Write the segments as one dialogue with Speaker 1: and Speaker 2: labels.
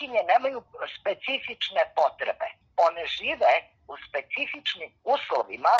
Speaker 1: Romkinje nemaju specifične potrebe. One žive u specifičnim uslovima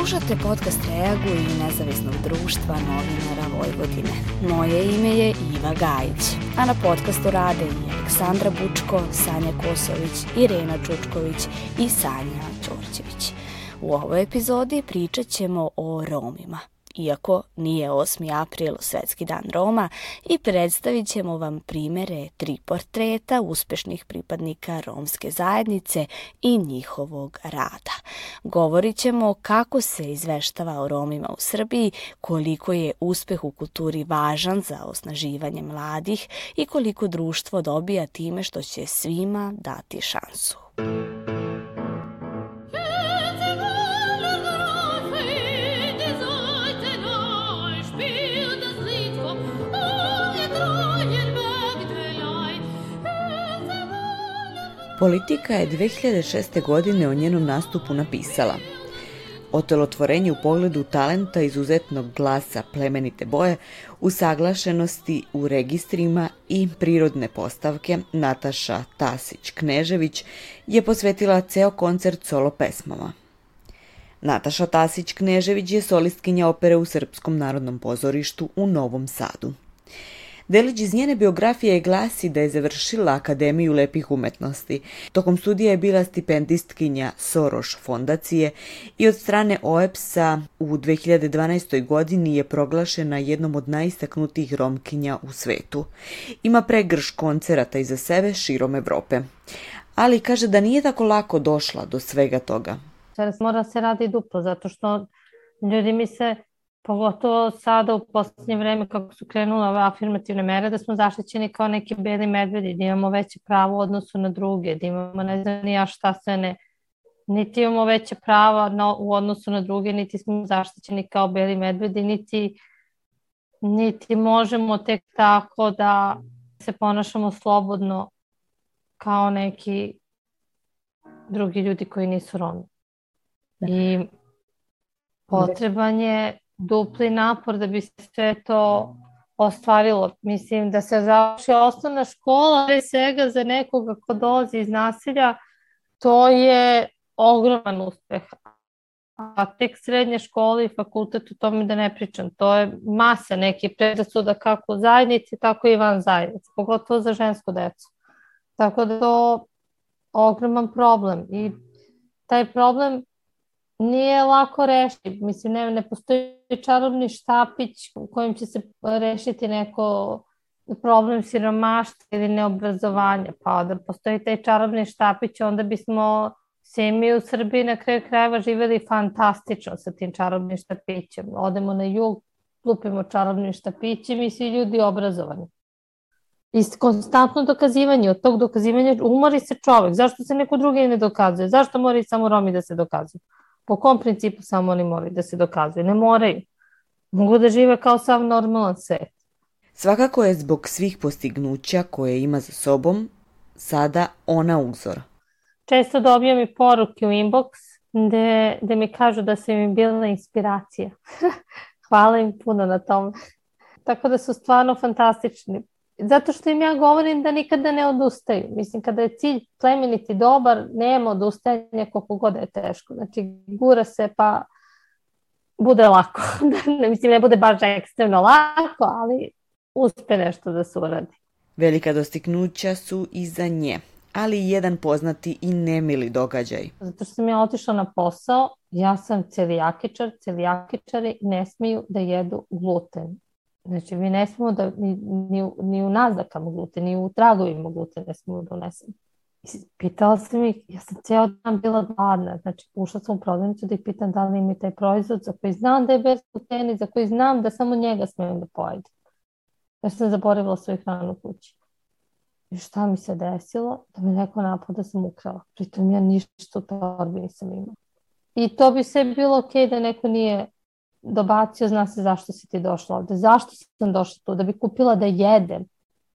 Speaker 2: Slušate podcast Reaguj i nezavisnog društva novinara Vojvodine. Moje ime je Iva Gajić, a na podcastu rade i Aleksandra Bučko, Sanja Kosović, Irena Čučković i Sanja Ćorćević. U ovoj epizodi pričat ćemo o Romima – iako nije 8. april Svetski dan Roma i predstavit ćemo vam primere tri portreta uspešnih pripadnika romske zajednice i njihovog rada. Govorit ćemo kako se izveštava o Romima u Srbiji, koliko je uspeh u kulturi važan za osnaživanje mladih i koliko društvo dobija time što će svima dati šansu.
Speaker 3: Politika je 2006. godine o njenom nastupu napisala Otelotvorenje u pogledu talenta, izuzetnog glasa, plemenite boje, usaglašenosti u registrima i prirodne postavke Nataša Tasić-Knežević je posvetila ceo koncert solo pesmama. Nataša Tasić-Knežević je solistkinja opere u Srpskom narodnom pozorištu u Novom Sadu. Delić iz njene biografije glasi da je završila Akademiju lepih umetnosti. Tokom studija je bila stipendistkinja Soroš fondacije i od strane OEPS-a u 2012. godini je proglašena jednom od najistaknutijih romkinja u svetu. Ima pregrš koncerata iza sebe širom Evrope. Ali kaže da nije tako lako došla do svega toga.
Speaker 4: Mora se radi duplo, zato što ljudi mi se pogotovo sada u poslednje vreme kako su krenule ove afirmativne mere, da smo zaštićeni kao neki beli medvedi, da imamo veće pravo u odnosu na druge, da imamo ne znam ni ja šta sve ne, niti imamo veće prava na, u odnosu na druge, niti smo zaštićeni kao beli medvedi, niti, niti možemo tek tako da se ponašamo slobodno kao neki drugi ljudi koji nisu Romi. I potreban je dupli napor da bi sve to ostvarilo. Mislim da se završi osnovna škola, pre svega za nekoga ko dolazi iz nasilja, to je ogroman uspeh. A tek srednje škole i fakultet u tome da ne pričam. To je masa neki predrasuda kako u zajednici, tako i van zajednice, pogotovo za žensku decu. Tako da to ogroman problem i taj problem nije lako rešiti. Mislim, ne, ne postoji čarobni štapić u kojem će se rešiti neko problem siromaštva ili neobrazovanja. Pa da postoji taj čarobni štapić, onda bismo svi mi u Srbiji na kraju krajeva živeli fantastično sa tim čarobnim štapićem. Odemo na jug, lupimo čarobnim štapićem i svi ljudi obrazovani. I konstantno dokazivanje, od tog dokazivanja umori se čovek. Zašto se neko drugi ne dokazuje? Zašto mora i samo Romi da se dokazuju? Po kom principu samo oni moraju da se dokazuju? Ne moraju. Mogu da žive kao sav normalan svet.
Speaker 3: Svakako je zbog svih postignuća koje ima za sobom sada ona uzor.
Speaker 4: Često dobijam i poruke u inbox gde, gde mi kažu da sam im bila inspiracija. Hvala im puno na tom. Tako da su stvarno fantastični zato što im ja govorim da nikada ne odustaju. Mislim, kada je cilj plemeniti dobar, nema odustajanja koliko god je teško. Znači, gura se pa bude lako. ne, mislim, ne bude baš ekstremno lako, ali uspe nešto da se uradi.
Speaker 3: Velika dostignuća su i za nje, ali i jedan poznati i nemili događaj.
Speaker 4: Zato što sam ja otišla na posao, ja sam celijakičar, celijakičari ne smiju da jedu gluten. Znači, mi ne smemo da, ni, ni, ni u naznakama gluten, ni u tragovima gluten ne smemo da unesemo. Pitala sam ih, ja sam cijel dan bila gladna, znači ušla sam u prodavnicu da ih pitam da li im je taj proizvod za koji znam da je bez glutena za koji znam da samo njega smijem da pojedem. Ja sam zaboravila svoju hranu u kući. I šta mi se desilo? Da me neko napao da sam ukrala. Pritom ja ništa u torbi nisam imala. I to bi sve bilo okej okay da neko nije dobacio, zna se zašto si ti došla ovde, zašto sam došla tu, da bi kupila da jedem.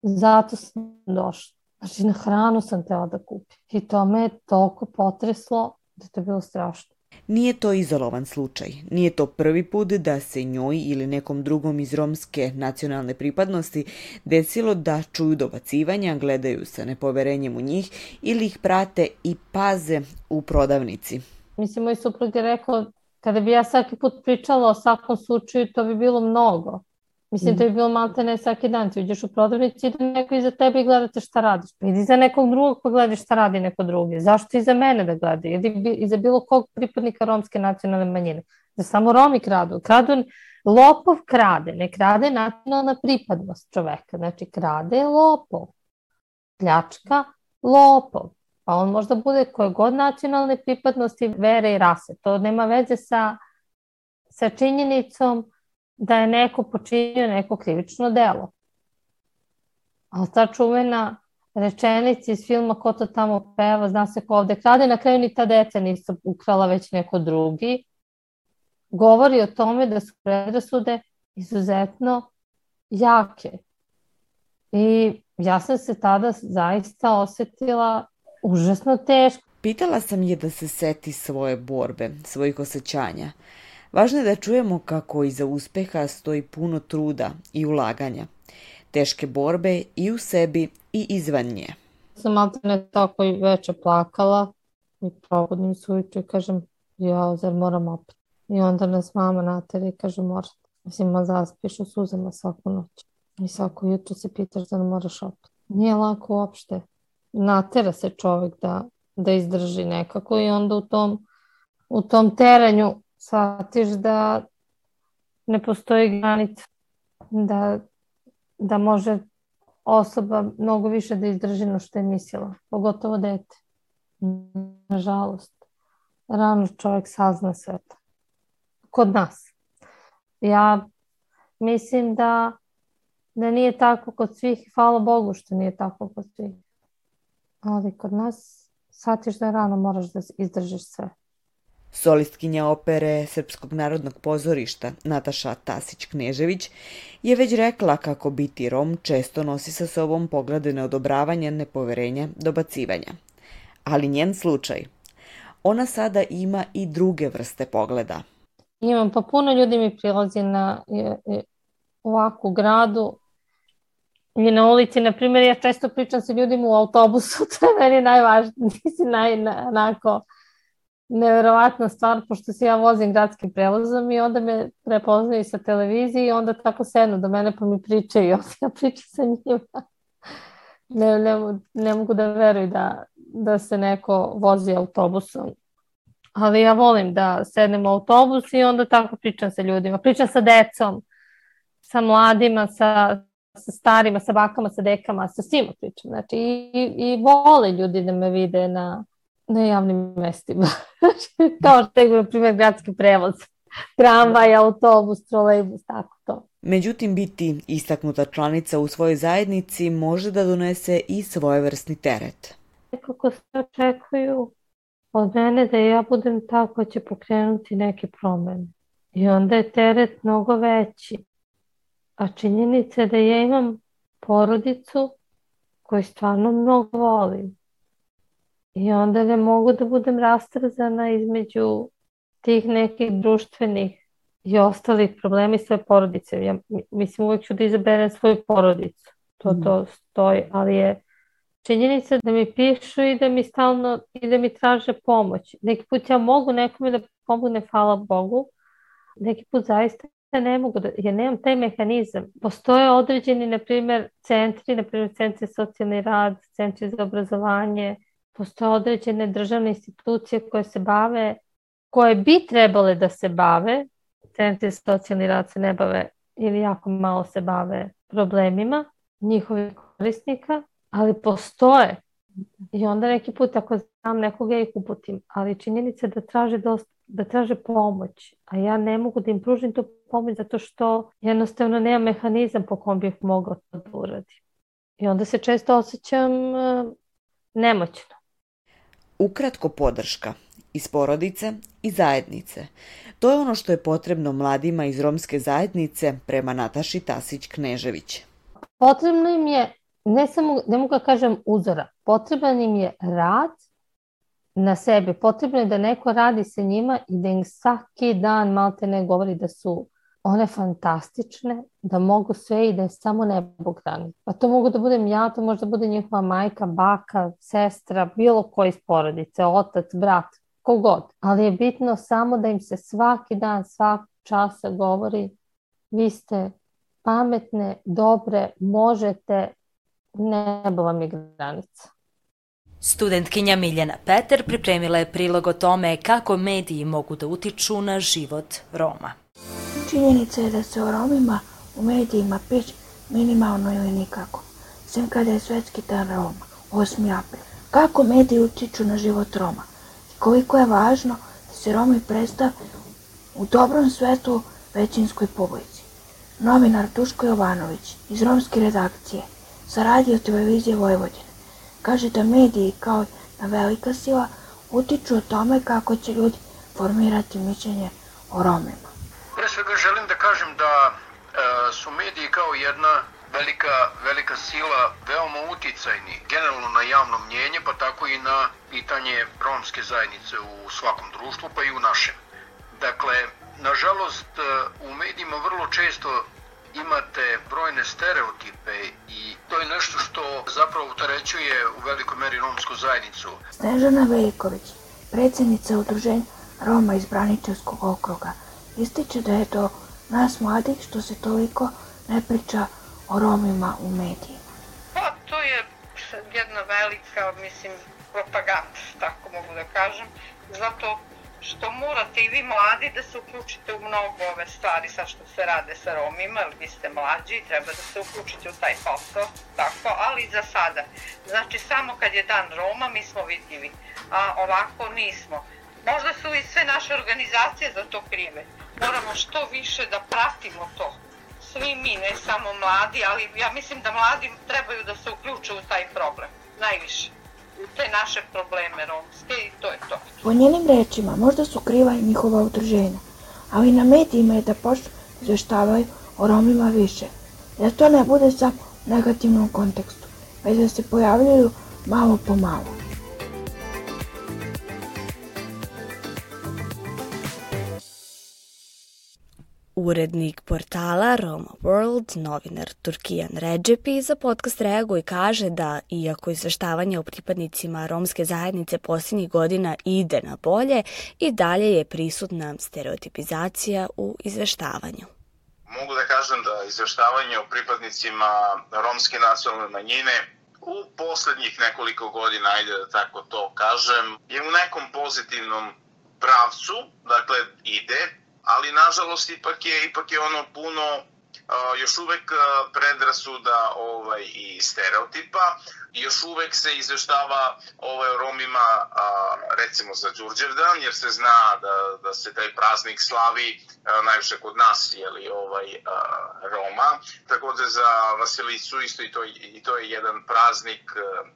Speaker 4: Zato sam došla. Znači, na hranu sam tela da kupim. I to me je toliko potreslo da to je bilo strašno.
Speaker 3: Nije to izolovan slučaj. Nije to prvi put da se njoj ili nekom drugom iz romske nacionalne pripadnosti desilo da čuju dobacivanja, gledaju sa nepoverenjem u njih ili ih prate i paze u prodavnici.
Speaker 4: Mislim, moj suprug je rekao, kada bi ja svaki put pričala o svakom slučaju, to bi bilo mnogo. Mislim, mm. to bi bilo malte ne svaki dan. Ti uđeš u prodavnici i da neko iza tebe i gledate šta radiš. Pa idi za nekog drugog pa gledaš šta radi neko drugi. Zašto iza mene da gleda? Idi iza bilo kog pripadnika romske nacionalne manjine. Da samo Romi kradu. Kradu, lopov krade, ne krade nacionalna pripadnost čoveka. Znači, krade je lopov. Pljačka, lopov. Pa on možda bude koje god nacionalne pripadnosti, vere i rase. To nema veze sa, sa činjenicom da je neko počinio neko krivično delo. Ali ta čuvena rečenica iz filma Ko to tamo peva, zna se ko ovde krade, na kraju ni ta deca nisu ukrala već neko drugi, govori o tome da su predrasude izuzetno jake. I ja sam se tada zaista osetila užasno teško.
Speaker 3: Pitala sam je da se seti svoje borbe, svojih osjećanja. Važno je da čujemo kako iza uspeha stoji puno truda i ulaganja, teške borbe i u sebi i izvan nje.
Speaker 4: Sam malo ne tako i veče plakala i probudim se ujutru i kažem ja, zar moram opet? I onda nas mama nateri i kaže morate. Mislim, ma zaspiš u suzama svaku noć. I svako jutro se pitaš da ne moraš opet. Nije lako uopšte. Natera se čovek da, da izdrži nekako i onda u tom, u tom teranju shvatiš da ne postoji granica, da, da može osoba mnogo više da izdrži no što je mislila, pogotovo dete. Nažalost, rano čovjek sazna sve to. Kod nas. Ja mislim da, da nije tako kod svih hvala Bogu što nije tako kod svih. Ali kod nas shvatiš da rano moraš da izdržiš sve.
Speaker 3: Solistkinja opere Srpskog narodnog pozorišta Nataša Tasić-Knežević je već rekla kako biti Rom često nosi sa sobom poglede neodobravanja, nepoverenja, dobacivanja. Ali njen slučaj. Ona sada ima i druge vrste pogleda.
Speaker 4: Imam, pa puno ljudi mi prilazi na ovakvu gradu i na ulici, na primjer, ja često pričam sa ljudima u autobusu, to je meni najvažnije, nisi naj, na, onako, neverovatna stvar, pošto se ja vozim gradskim prevozom i onda me prepoznaju sa televizije i onda tako sednu do mene pa mi pričaju onda ja pričam sa njima. Ne, ne, ne mogu da veruju da, da se neko vozi autobusom. Ali ja volim da sednem u autobus i onda tako pričam sa ljudima. Pričam sa decom, sa mladima, sa, sa starima, sa bakama, sa dekama, sa svima pričam. Znači, i, i, vole ljudi da me vide na, na javnim mestima. Kao što je, na primjer, gradski prevoz. Tramvaj, autobus, trolejbus, tako to.
Speaker 3: Međutim, biti istaknuta članica u svojoj zajednici može da donese i svojevrsni teret.
Speaker 4: Nekako se očekuju od mene da ja budem ta koja će pokrenuti neke promene. I onda je teret mnogo veći. A činjenica je da ja imam porodicu koju stvarno mnogo volim. I onda ne mogu da budem rastrzana između tih nekih društvenih i ostalih problema i svoje porodice. Ja mislim uvek ću da izaberem svoju porodicu. To to stoji, ali je činjenica da mi pišu i da mi stalno i da mi traže pomoć. Neki put ja mogu nekome da pomogne, hvala Bogu. Neki put zaista ne mogu da, ja nemam taj mehanizam. Postoje određeni, na primjer, centri, na primjer, centri socijalni rad, centri za obrazovanje, postoje određene državne institucije koje se bave, koje bi trebale da se bave, centri socijalni rad se ne bave ili jako malo se bave problemima njihovih korisnika, ali postoje. I onda neki put ako znam nekoga ih uputim, ali činjenica je da traže dosta da traže pomoć, a ja ne mogu da im pružim tu pomoć zato što jednostavno nema mehanizam po kom bih mogla to da uradim. I onda se često osjećam uh, nemoćno.
Speaker 3: Ukratko podrška iz porodice i zajednice. To je ono što je potrebno mladima iz romske zajednice prema Nataši Tasić-Knežević.
Speaker 4: Potrebno im je ne samo, ne mogu da kažem uzora, potreban im je rad na sebi, potrebno je da neko radi sa njima i da im svaki dan malte ne govori da su one fantastične, da mogu sve i da je samo nebo grani. Pa to mogu da budem ja, to može da bude njihova majka, baka, sestra, bilo koji iz porodice, otac, brat, kogod. Ali je bitno samo da im se svaki dan, svak časa govori vi ste pametne, dobre, možete, nebo vam je granica.
Speaker 2: Studentkinja Miljana Peter pripremila je prilog o tome kako mediji mogu da utiču na život Roma.
Speaker 5: Činjenica je da se o Romima u medijima piše minimalno ili nikako, sem kada je svetski dan Roma, 8. april. Kako mediji utiču na život Roma? Koliko je važno da se Romi predstav u dobrom svetu većinskoj publici. Novinar Duško Jovanović iz romske redakcije sa radio televizije Vojvodine kaže da mediji kao na velika sila utiču o tome kako će ljudi formirati mišljenje o Romima.
Speaker 6: Pre svega želim da kažem da e, su mediji kao jedna velika, velika sila veoma uticajni generalno na javno mnjenje, pa tako i na pitanje romske zajednice u svakom društvu, pa i u našem. Dakle, nažalost, e, u medijima vrlo često imate brojne stereotipe i to je nešto što zapravo utarećuje u velikoj meri romsku zajednicu.
Speaker 5: Snežana Veljković, predsednica udruženja Roma iz Braničevskog okruga, ističe da je to nas mladih što se toliko ne priča o Romima u medijima.
Speaker 7: Pa to je jedna velika, mislim, propaganda, tako mogu da kažem, zato što morate i vi mladi da se uključite u mnogo ove stvari sa što se rade sa Romima, jer vi ste mlađi i treba da se uključite u taj posao, tako, ali za sada. Znači, samo kad je dan Roma mi smo vidljivi, a ovako nismo. Možda su i sve naše organizacije za to krive. Moramo što više da pratimo to. Svi mi, ne samo mladi, ali ja mislim da mladi trebaju da se uključe u taj problem. Najviše te naše probleme romske i to je to.
Speaker 5: Po njenim rečima možda su kriva i njihova udruženja, ali na medijima je da počnu izveštavaju o Romima više. Da to ne bude samo negativnom kontekstu, već da se pojavljaju malo po malo.
Speaker 2: Urednik portala Roma World, novinar Turkijan Redžepi, za podcast reaguje i kaže da, iako izveštavanje o pripadnicima romske zajednice posljednjih godina ide na bolje, i dalje je prisutna stereotipizacija u izveštavanju.
Speaker 8: Mogu da kažem da izveštavanje o pripadnicima romske nacionalne manjine u poslednjih nekoliko godina, ajde da tako to kažem, je u nekom pozitivnom pravcu, dakle ide, ali nažalost ipak je, ipak je ono puno još uvek predrasuda ovaj, i stereotipa. Još uvek se izveštava ovaj, Romima a, recimo za Đurđevdan, jer se zna da, da se taj praznik slavi a, najviše kod nas, jeli, ovaj, a, Roma. Takođe za Vasilicu isto i to, i to je jedan praznik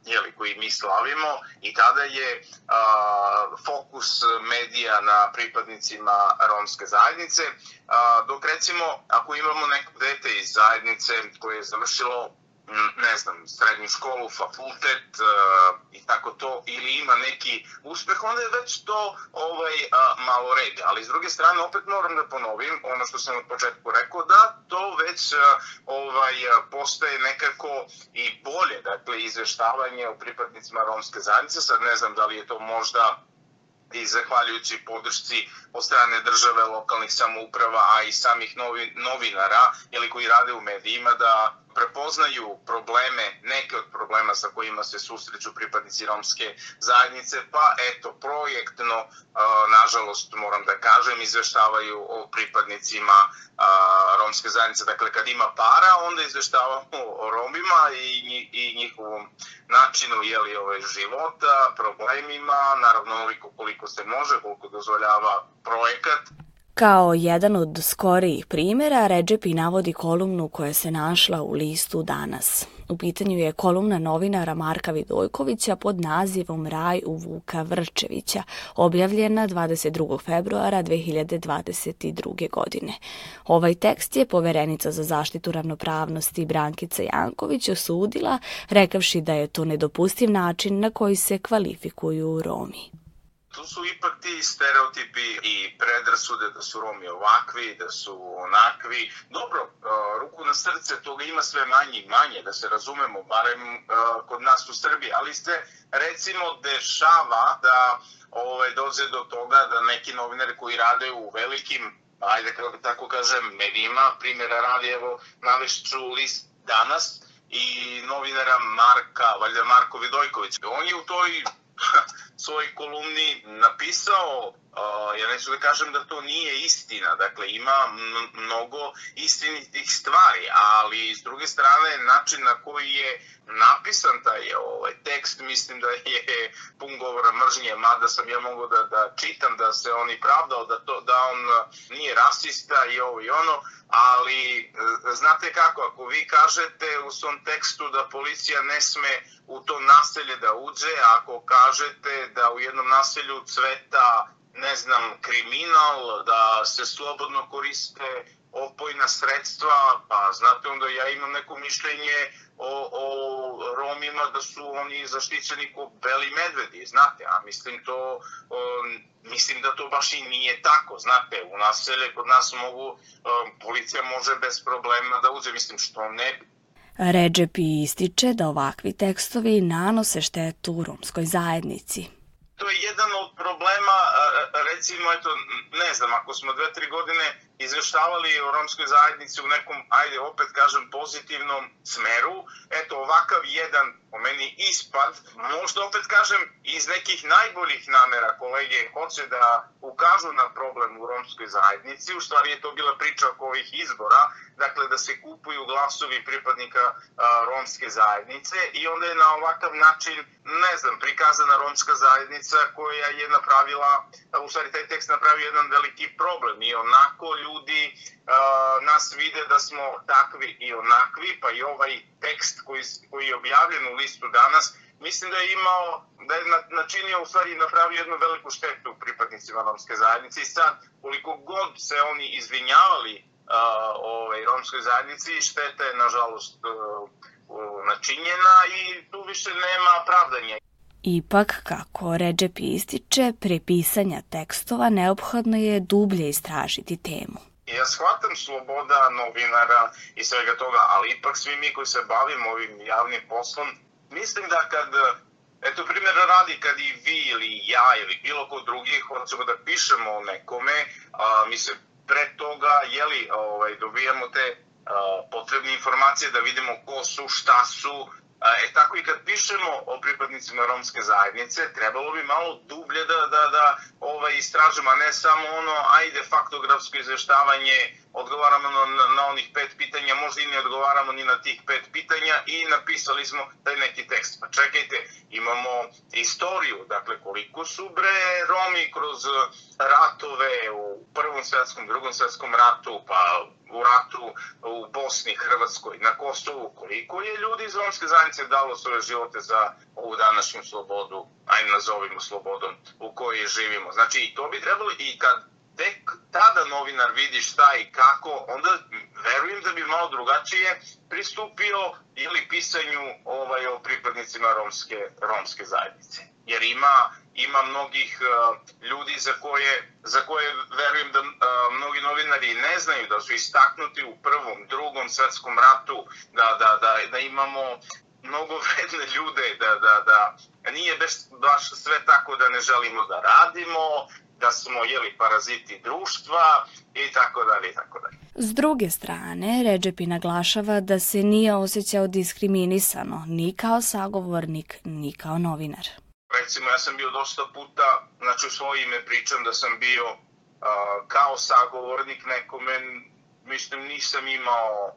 Speaker 8: jeli, koji mi slavimo i tada je a, fokus medija na pripadnicima romske zajednice, a, dok recimo ako imamo neko dete iz zajednice koje je završilo ne znam, srednju školu, fakultet uh, i tako to, ili ima neki uspeh, onda je već to ovaj, uh, malo red. Ali s druge strane, opet moram da ponovim ono što sam od početku rekao, da to već uh, ovaj, postaje nekako i bolje, dakle, izveštavanje o pripadnicima romske zajednice. Sad ne znam da li je to možda i zahvaljujući podršci od strane države, lokalnih samouprava, a i samih novi, novinara ili koji rade u medijima da prepoznaju probleme, neke od problema sa kojima se susreću pripadnici romske zajednice, pa eto, projektno, nažalost, moram da kažem, izveštavaju o pripadnicima romske zajednice. Dakle, kad ima para, onda izveštavamo o Romima i, i njihovom načinu jeli, ovaj, života, problemima, naravno koliko se može, koliko dozvoljava projekat,
Speaker 2: Kao jedan od skorijih primjera, Redžepi navodi kolumnu koja se našla u listu danas. U pitanju je kolumna novinara Marka Vidojkovića pod nazivom Raj u Vuka Vrčevića, objavljena 22. februara 2022. godine. Ovaj tekst je poverenica za zaštitu ravnopravnosti Brankica Janković osudila, rekavši da je to nedopustiv način na koji se kvalifikuju Romi
Speaker 8: tu su ipak ti stereotipi i predrasude da su Romi ovakvi, da su onakvi. Dobro, ruku na srce, toga ima sve manje i manje, da se razumemo, barem kod nas u Srbiji, ali se recimo dešava da ovaj, doze do toga da neki novinari koji rade u velikim, ajde kako tako kažem, medijima, primjera radi, evo, navešću list danas, i novinara Marka, valjda Marko Vidojković. On je u toj svojoj kolumni napisao, ja neću da kažem da to nije istina, dakle ima mnogo istinitih stvari, ali s druge strane način na koji je napisan taj ovaj, tekst, mislim da je pun govora mržnje, mada sam ja mogao da, da čitam da se on i pravdao, da, to, da on nije rasista i ovo i ono, ali e, znate kako, ako vi kažete u svom tekstu da policija ne sme u to naselje da uđe, ako kažete da u jednom naselju cveta ne znam, kriminal, da se slobodno koriste opojna sredstva, pa znate onda ja imam neko mišljenje o, o Romima da su oni zaštićeni ko beli medvedi, znate, a mislim to, o, mislim da to baš i nije tako, znate, u naselje kod nas mogu, o, policija može bez problema da uđe, mislim što ne bi.
Speaker 2: Redžepi ističe da ovakvi tekstovi nanose štetu romskoj zajednici.
Speaker 8: To je jedan od problema, recimo, eto, ne znam, ako smo dve, tri godine izveštavali o romskoj zajednici u nekom, ajde opet kažem, pozitivnom smeru. Eto, ovakav jedan, po meni, ispad, možda opet kažem, iz nekih najboljih namera kolege hoće da ukažu na problem u romskoj zajednici. U stvari je to bila priča oko ovih izbora, dakle da se kupuju glasovi pripadnika a, romske zajednice i onda je na ovakav način, ne znam, prikazana romska zajednica koja je napravila, u stvari taj tekst napravio jedan veliki problem i onako ljudi ljudi uh, nas vide da smo takvi i onakvi, pa i ovaj tekst koji, koji je objavljen u listu danas, mislim da je imao, da je načinio u stvari napravio jednu veliku štetu pripadnicima romske zajednice i sad, koliko god se oni izvinjavali uh, ovaj, romskoj zajednici, šteta je nažalost uh, načinjena i tu više nema pravdanja.
Speaker 2: Ipak, kako Redžep ističe, pre pisanja tekstova neophodno je dublje istražiti temu.
Speaker 8: Ja shvatam sloboda novinara i svega toga, ali ipak svi mi koji se bavimo ovim javnim poslom, mislim da kad Eto, primjer radi kad i vi ili ja ili bilo ko drugi hoćemo da pišemo o nekome, a, mi se pre toga, jeli, ovaj, dobijamo te a, potrebne informacije da vidimo ko su, šta su, E tako i kad pišemo o pripadnicima romske zajednice, trebalo bi malo dublje da, da, da ovaj, istražimo, a ne samo ono, ajde, faktografsko izveštavanje, odgovaramo na, na, onih pet pitanja, možda i ne odgovaramo ni na tih pet pitanja i napisali smo taj neki tekst. Pa čekajte, imamo istoriju, dakle koliko su bre Romi kroz ratove u Prvom svetskom, Drugom svetskom ratu, pa u ratu u Bosni, Hrvatskoj, na Kosovu, koliko je ljudi iz romske zajednice dalo svoje živote za ovu današnju slobodu, ajde nazovimo slobodom, u kojoj živimo. Znači, i to bi trebalo, i kad tek tada novinar vidi šta i kako, onda verujem da bi malo drugačije pristupio ili pisanju ovaj, o pripadnicima romske, romske zajednice. Jer ima ima mnogih uh, ljudi za koje, za koje verujem da uh, mnogi novinari ne znaju da su istaknuti u prvom, drugom svetskom ratu, da, da, da, da imamo mnogo vredne ljude, da, da, da nije baš sve tako da ne želimo da radimo, da smo jeli paraziti društva i tako dalje i tako dalje.
Speaker 2: S druge strane, Redžepi naglašava da se nije osjećao diskriminisano ni kao sagovornik, ni kao novinar.
Speaker 8: Recimo, ja sam bio dosta puta, znači u svoje ime pričam da sam bio uh, kao sagovornik nekome, mislim nisam imao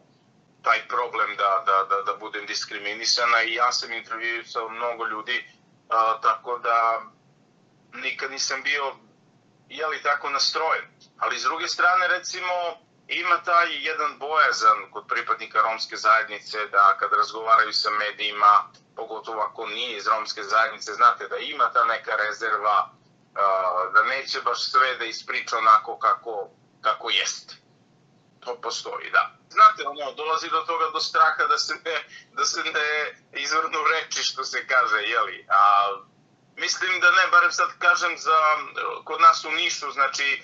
Speaker 8: taj problem da, da, da, da budem diskriminisana i ja sam intervjuisao mnogo ljudi, uh, tako da nikad nisam bio jeli tako nastrojen. Ali s druge strane, recimo, ima taj jedan bojazan kod pripadnika romske zajednice da kad razgovaraju sa medijima, pogotovo ako nije iz romske zajednice, znate da ima ta neka rezerva, da neće baš sve da ispriča onako kako, kako jeste. To postoji, da. Znate, ono, dolazi do toga do straha da se ne, da se ne izvrnu reči, što se kaže, jeli? A mislim da ne, barem sad kažem za, kod nas u Nišu, znači,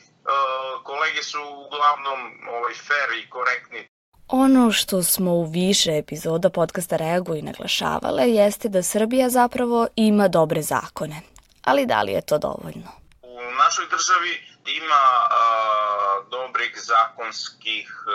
Speaker 8: kolege su uglavnom ovaj, fair i korektni.
Speaker 2: Ono što smo u više epizoda podcasta Reagu i naglašavale jeste da Srbija zapravo ima dobre zakone. Ali da li je to dovoljno?
Speaker 8: U našoj državi ima a, dobrih zakonskih a,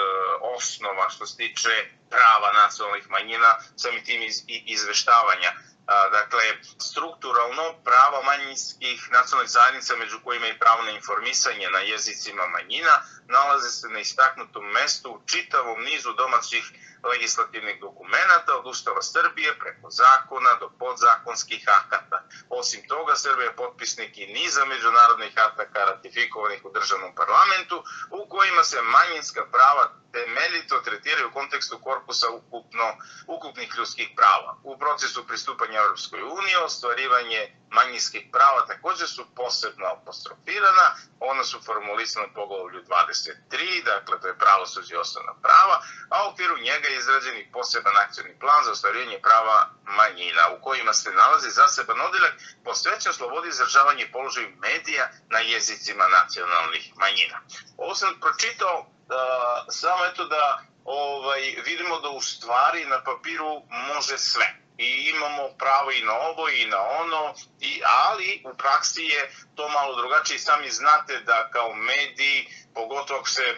Speaker 8: osnova što se tiče prava nacionalnih manjina, samim tim iz, izveštavanja dakle, strukturalno prava manjinskih nacionalnih zajednica, među kojima i pravo na informisanje na jezicima manjina, nalaze se na istaknutom mestu u čitavom nizu domaćih legislativnih dokumenta od Ustava Srbije preko zakona do podzakonskih akata. Osim toga, Srbija je potpisnik i niza međunarodnih akata ratifikovanih u državnom parlamentu u kojima se manjinska prava temeljito tretiraju u kontekstu korpusa ukupno, ukupnih ljudskih prava. U procesu pristupanja Europskoj uniji ostvarivanje manjinskih prava takođe su posebno apostrofirana, ona su formulisana u poglavlju 23, dakle to je pravo suđe osnovna prava, a u okviru njega je izrađen i poseban akcijni plan za ostvarivanje prava manjina, u kojima se nalazi zaseban odeljak posvećen slobodi izražavanja i položaju medija na jezicima nacionalnih manjina. Ovo sam pročitao da, samo eto da ovaj, vidimo da u stvari na papiru može sve i imamo pravo i na ovo i na ono, i, ali u praksi je to malo drugačije. Sami znate da kao mediji, pogotovo ako se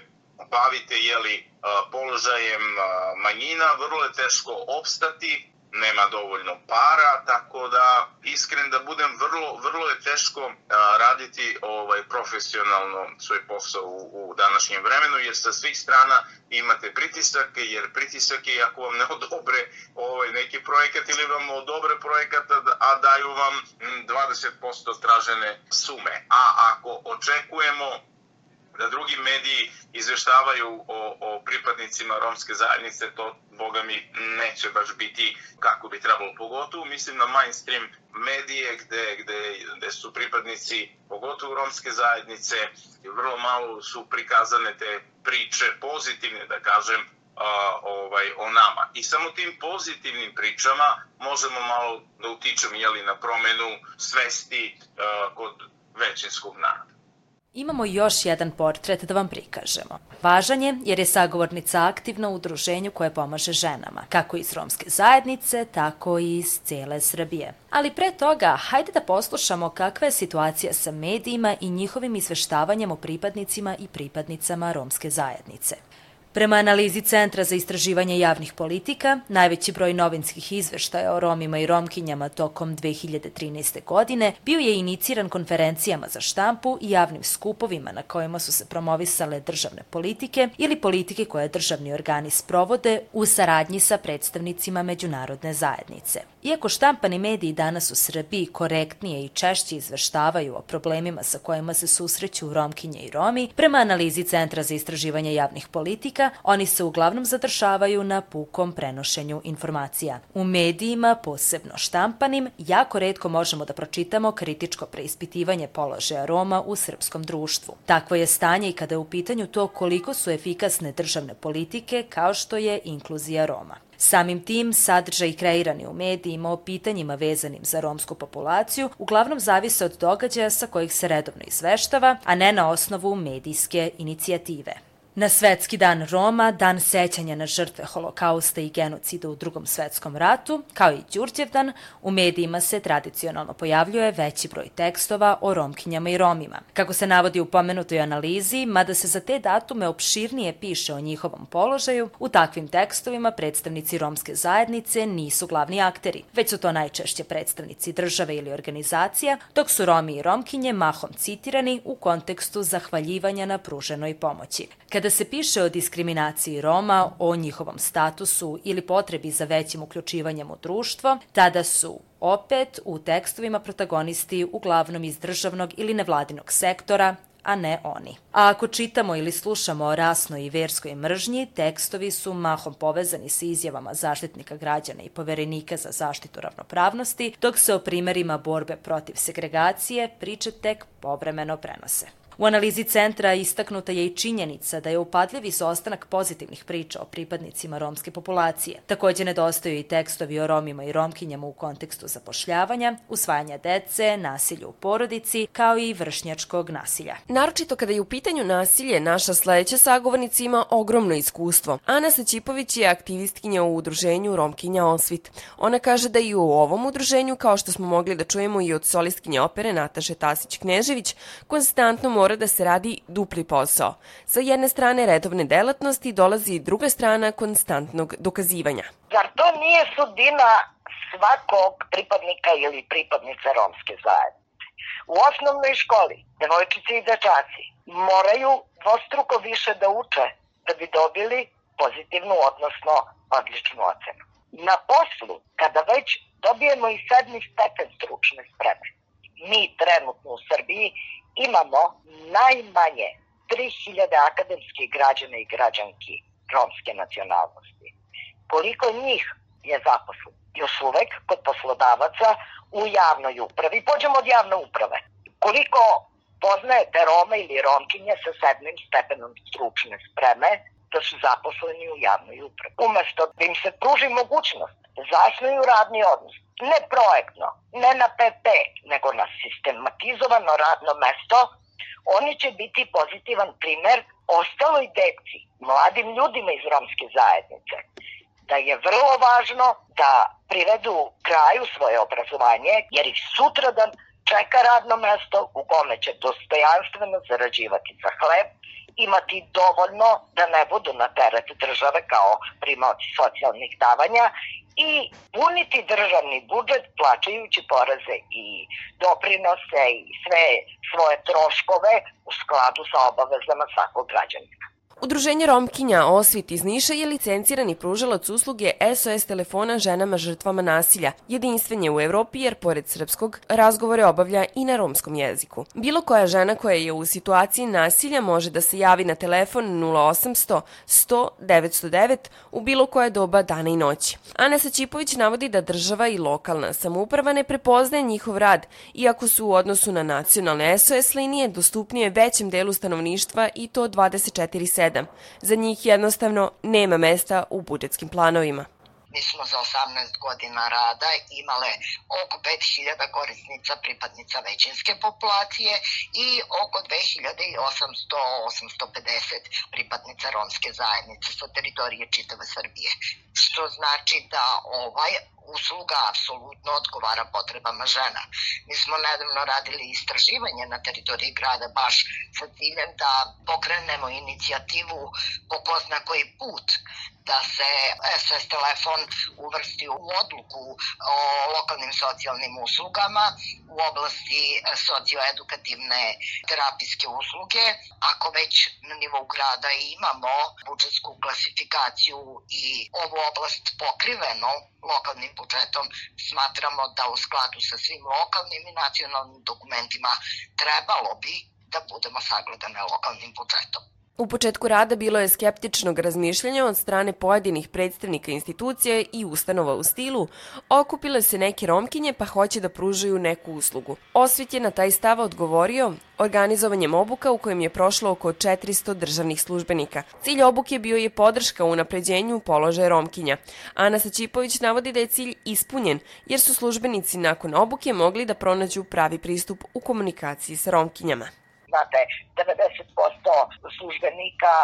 Speaker 8: bavite jeli, položajem manjina, vrlo je teško opstati, nema dovoljno para, tako da iskren da budem vrlo vrlo je teško a, raditi ovaj profesionalno svoj posao u, u današnjem vremenu jer sa svih strana imate pritisak jer pritisak je ako vam ne odobre ovaj neki projekat ili vam odobre projekat a daju vam 20% tražene sume. A ako očekujemo da drugi mediji izveštavaju o, o pripadnicima romske zajednice, to, boga mi, neće baš biti kako bi trebalo. Pogotovo mislim na mainstream medije gde, gde, gde su pripadnici, pogotovo romske zajednice, vrlo malo su prikazane te priče, pozitivne da kažem, a, ovaj, o nama. I samo tim pozitivnim pričama možemo malo da utičemo jeli, na promenu svesti a, kod većinskog naroda.
Speaker 9: Imamo još jedan portret da vam prikažemo. Važan je jer je sagovornica aktivna u udruženju koje pomaže ženama, kako iz romske zajednice, tako i iz cele Srbije. Ali pre toga, hajde da poslušamo kakva je situacija sa medijima i njihovim izveštavanjem o pripadnicima i pripadnicama romske zajednice. Prema analizi Centra za istraživanje javnih politika, najveći broj novinskih izveštaja o Romima i Romkinjama tokom 2013. godine bio je iniciran konferencijama za štampu i javnim skupovima na kojima su se promovisale državne politike ili politike koje državni organi sprovode u saradnji sa predstavnicima međunarodne zajednice. Iako štampani mediji danas u Srbiji korektnije i češće izveštavaju o problemima sa kojima se susreću Romkinje i Romi, prema analizi Centra za istraživanje javnih politika, oni se uglavnom zadržavaju na pukom prenošenju informacija. U medijima, posebno štampanim, jako redko možemo da pročitamo kritičko preispitivanje položaja Roma u srpskom društvu. Takvo je stanje i kada je u pitanju to koliko su efikasne državne politike kao što je inkluzija Roma. Samim tim, sadržaj kreirani u medijima o pitanjima vezanim za romsku populaciju uglavnom zavise od događaja sa kojih se redovno izveštava, a ne na osnovu medijske inicijative. Na Svetski dan Roma, dan sećanja na žrtve holokausta i genocida u drugom svetskom ratu, kao i Đurđevdan, u medijima se tradicionalno pojavljuje veći broj tekstova o romkinjama i romima. Kako se navodi u pomenutoj analizi, mada se za te datume opširnije piše o njihovom položaju, u takvim tekstovima predstavnici romske zajednice nisu glavni akteri, već su to najčešće predstavnici države ili organizacija, dok su Romi i Romkinje mahom citirani u kontekstu zahvaljivanja na pruženoj pomoći. Kada Kada se piše o diskriminaciji Roma, o njihovom statusu ili potrebi za većim uključivanjem u društvo, tada su opet u tekstovima protagonisti uglavnom iz državnog ili nevladinog sektora, a ne oni. A ako čitamo ili slušamo o rasnoj i verskoj mržnji, tekstovi su mahom povezani sa izjavama zaštitnika građana i poverenika za zaštitu ravnopravnosti, dok se o primerima borbe protiv segregacije priče tek povremeno prenose. U analizi centra istaknuta je i činjenica da je upadljiv izostanak pozitivnih priča o pripadnicima romske populacije. Takođe nedostaju i tekstovi o romima i romkinjama u kontekstu zapošljavanja, usvajanja dece, nasilja u porodici, kao i vršnjačkog nasilja.
Speaker 10: Naročito kada je u pitanju nasilje, naša sledeća sagovornica ima ogromno iskustvo. Ana Sačipović je aktivistkinja u udruženju Romkinja Osvit. Ona kaže da i u ovom udruženju, kao što smo mogli da čujemo i od solistkinje opere Nataše Tasić-Knežević, konstantno mora da se radi dupli posao. Sa jedne strane redovne delatnosti dolazi druga strana konstantnog dokazivanja.
Speaker 1: Zar to nije sudina svakog pripadnika ili pripadnice romske zajednice? U osnovnoj školi devojčice i dečaci moraju dvostruko više da uče da bi dobili pozitivnu, odnosno odličnu ocenu. Na poslu, kada već dobijemo i sedmi stepen stručne spreme, mi trenutno u Srbiji imamo najmanje 3000 akademskih građana i građanki romske nacionalnosti. Koliko njih je zaposleno? Još uvek kod poslodavaca u javnoj upravi. Pođemo od javne uprave. Koliko poznajete Rome ili Romkinje sa sedmim stepenom stručne spreme da su zaposleni u javnoj upravi. Umesto da im se pruži mogućnost da zasnuju radni odnos, ne projektno, ne na PP, nego na sistematizovano radno mesto, oni će biti pozitivan primer ostaloj deci, mladim ljudima iz romske zajednice, da je vrlo važno da privedu kraju svoje obrazovanje, jer ih sutradan čeka radno mesto u kome će dostojanstveno zarađivati za hleb, imati dovoljno da ne budu na teret države kao primaoci socijalnih davanja i puniti državni budžet plaćajući poreze i doprinose i sve svoje troškove u skladu sa obavezama svakog građanina.
Speaker 10: Udruženje Romkinja Osvit iz Niša je licencirani pružalac usluge SOS telefona ženama žrtvama nasilja. Jedinstven je u Evropi jer pored srpskog razgovore obavlja i na romskom jeziku. Bilo koja žena koja je u situaciji nasilja može da se javi na telefon 0800 100 909 u bilo koje doba dana i noći. Ana Sačipović navodi da država i lokalna samouprava ne prepoznaje njihov rad, iako su u odnosu na nacionalne SOS linije dostupnije većem delu stanovništva i to 24 7. Za njih jednostavno nema mesta u budžetskim planovima.
Speaker 1: Mi smo za 18 godina rada imale oko 5000 korisnica pripadnica većinske populacije i oko 2800-850 pripadnica romske zajednice sa teritorije čitave Srbije. Što znači da ovaj usluga apsolutno odgovara potrebama žena. Mi smo nedavno radili istraživanje na teritoriji grada baš sa ciljem da pokrenemo inicijativu po ko zna koji put da se SS telefon uvrsti u odluku o lokalnim socijalnim uslugama u oblasti socioedukativne terapijske usluge. Ako već na nivou grada imamo budžetsku klasifikaciju i ovu oblast pokriveno lokalnim budžetom, smatramo da u skladu sa svim lokalnim i nacionalnim dokumentima trebalo bi da budemo sagledane lokalnim budžetom.
Speaker 10: U početku rada bilo je skeptičnog razmišljanja od strane pojedinih predstavnika institucija i ustanova u stilu okupile se neke romkinje pa hoće da pružaju neku uslugu. Osvit je na taj stav odgovorio organizovanjem obuka u kojem je prošlo oko 400 državnih službenika. Cilj obuke bio je podrška u napređenju položaja romkinja. Ana Sačipović navodi da je cilj ispunjen jer su službenici nakon obuke mogli da pronađu pravi pristup u komunikaciji sa romkinjama
Speaker 1: znate, 90% službenika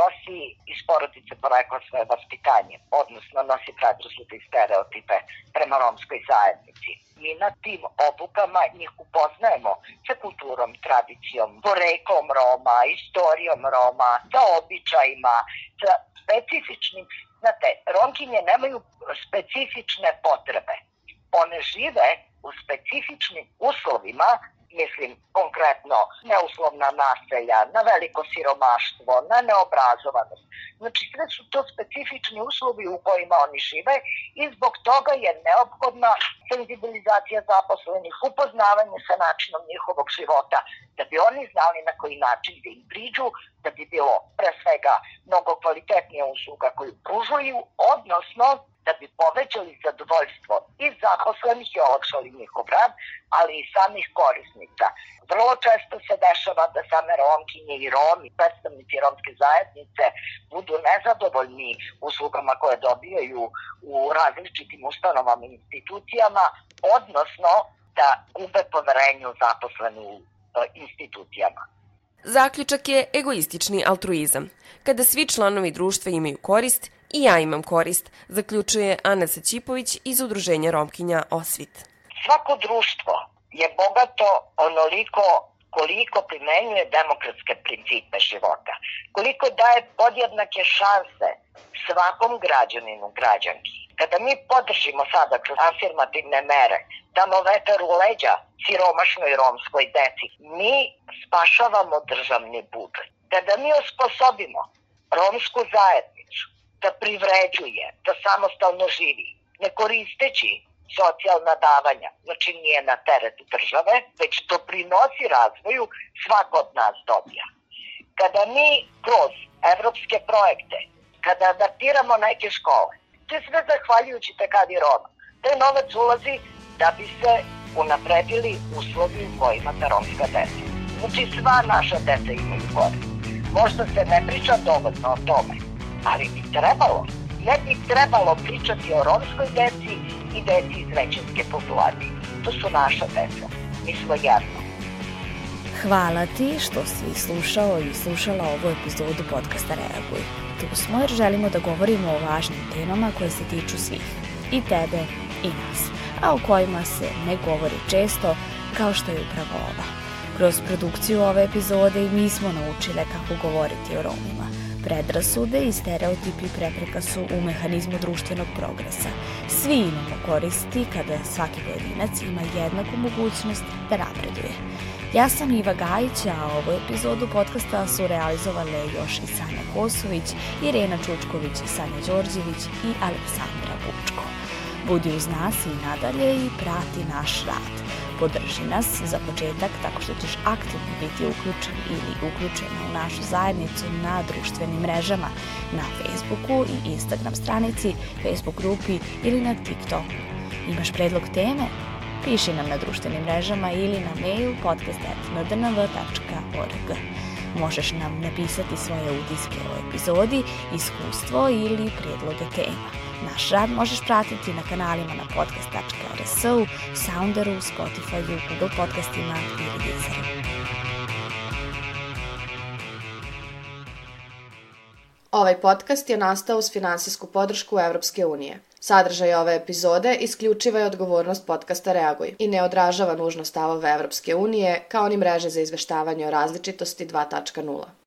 Speaker 1: nosi iz porodice porekla svoje vaspitanje, odnosno nosi predrasude i stereotipe prema romskoj zajednici. Mi na tim obukama njih upoznajemo sa kulturom, tradicijom, poreklom Roma, istorijom Roma, sa običajima, sa specifičnim, znate, Romkinje nemaju specifične potrebe. One žive u specifičnim uslovima mislim konkretno neuslovna naselja, na veliko siromaštvo, na neobrazovanost. Znači sve su to specifični uslovi u kojima oni žive i zbog toga je neophodna senzibilizacija zaposlenih, upoznavanje sa načinom njihovog života, da bi oni znali na koji način da im priđu, da bi bilo pre svega mnogo kvalitetnija usluga koju pružuju, odnosno da bi povećali zadovoljstvo i zaposlenih i olakšali njihov rad, ali i samih korisnica. Vrlo često se dešava da same romkinje i romi, predstavnici romske zajednice, budu nezadovoljni uslugama koje dobijaju u različitim ustanovama i institucijama, odnosno da gube poverenju zaposleni u e, institucijama.
Speaker 10: Zaključak je egoistični altruizam. Kada svi članovi društva imaju korist, I ja imam korist, zaključuje Ana Saćipović iz Udruženja Romkinja Osvit.
Speaker 1: Svako društvo je bogato onoliko koliko primenjuje demokratske principe života, koliko daje podjednake šanse svakom građaninu, građanki. Kada mi podržimo sada kroz afirmativne mere, damo vetar u leđa siromašnoj romskoj deci, mi spašavamo državni budžet. Kada mi osposobimo romsku zajednicu da privređuje, da samostalno živi, ne koristeći socijalna davanja, znači nije na teret države, već doprinosi razvoju, svako od nas dobija. Kada mi kroz evropske projekte, kada adaptiramo neke škole, to je sve zahvaljujući tekadi Roma. Taj novac ulazi da bi se unapredili uslovi u kojima ta romska deca. Znači sva naša deca imaju korist. Možda se ne priča dovoljno o tome, ali bi trebalo. Ne bi trebalo pričati o romskoj deci i deci iz većinske populacije. To su naša deca. Mi smo jedno.
Speaker 2: Hvala ti što si slušao i slušala ovu epizodu podcasta Reaguj. Tu smo jer želimo da govorimo o važnim temama koje se tiču svih. I tebe i nas. A o kojima se ne govori često, kao što je upravo ova. Kroz produkciju ove epizode i mi smo naučile kako govoriti o Romima Predrasude i stereotipi prepreka su u mehanizmu društvenog progresa. Svi imamo koristi kada svaki pojedinac ima jednaku mogućnost da napreduje. Ja sam Iva Gajić, a ovu epizodu podcasta su realizovale još i Sanja Kosović, Irena Čučković, Sanja Đorđević i Aleksandra Bučko. Budi uz nas i nadalje i prati naš rad. Podrži nas za početak tako što ćeš aktivno biti uključen ili uključena u našu zajednicu na društvenim mrežama, na Facebooku i Instagram stranici, Facebook grupi ili na TikToku. Imaš predlog teme? Piši nam na društvenim mrežama ili na mail podcast.ndnv.org. Možeš nam napisati svoje utiske o epizodi, iskustvo ili predloge tema. Naš rad možeš pratiti na kanalima na podcast.rs, Sounderu, Spotifyu, Google podcastima ili Deezeru.
Speaker 11: Ovaj podcast je nastao uz finansijsku podršku Evropske unije. Sadržaj ove epizode isključiva je odgovornost podcasta Reaguj i ne odražava nužno stavove Evropske unije kao ni mreže za izveštavanje o različitosti 2.0.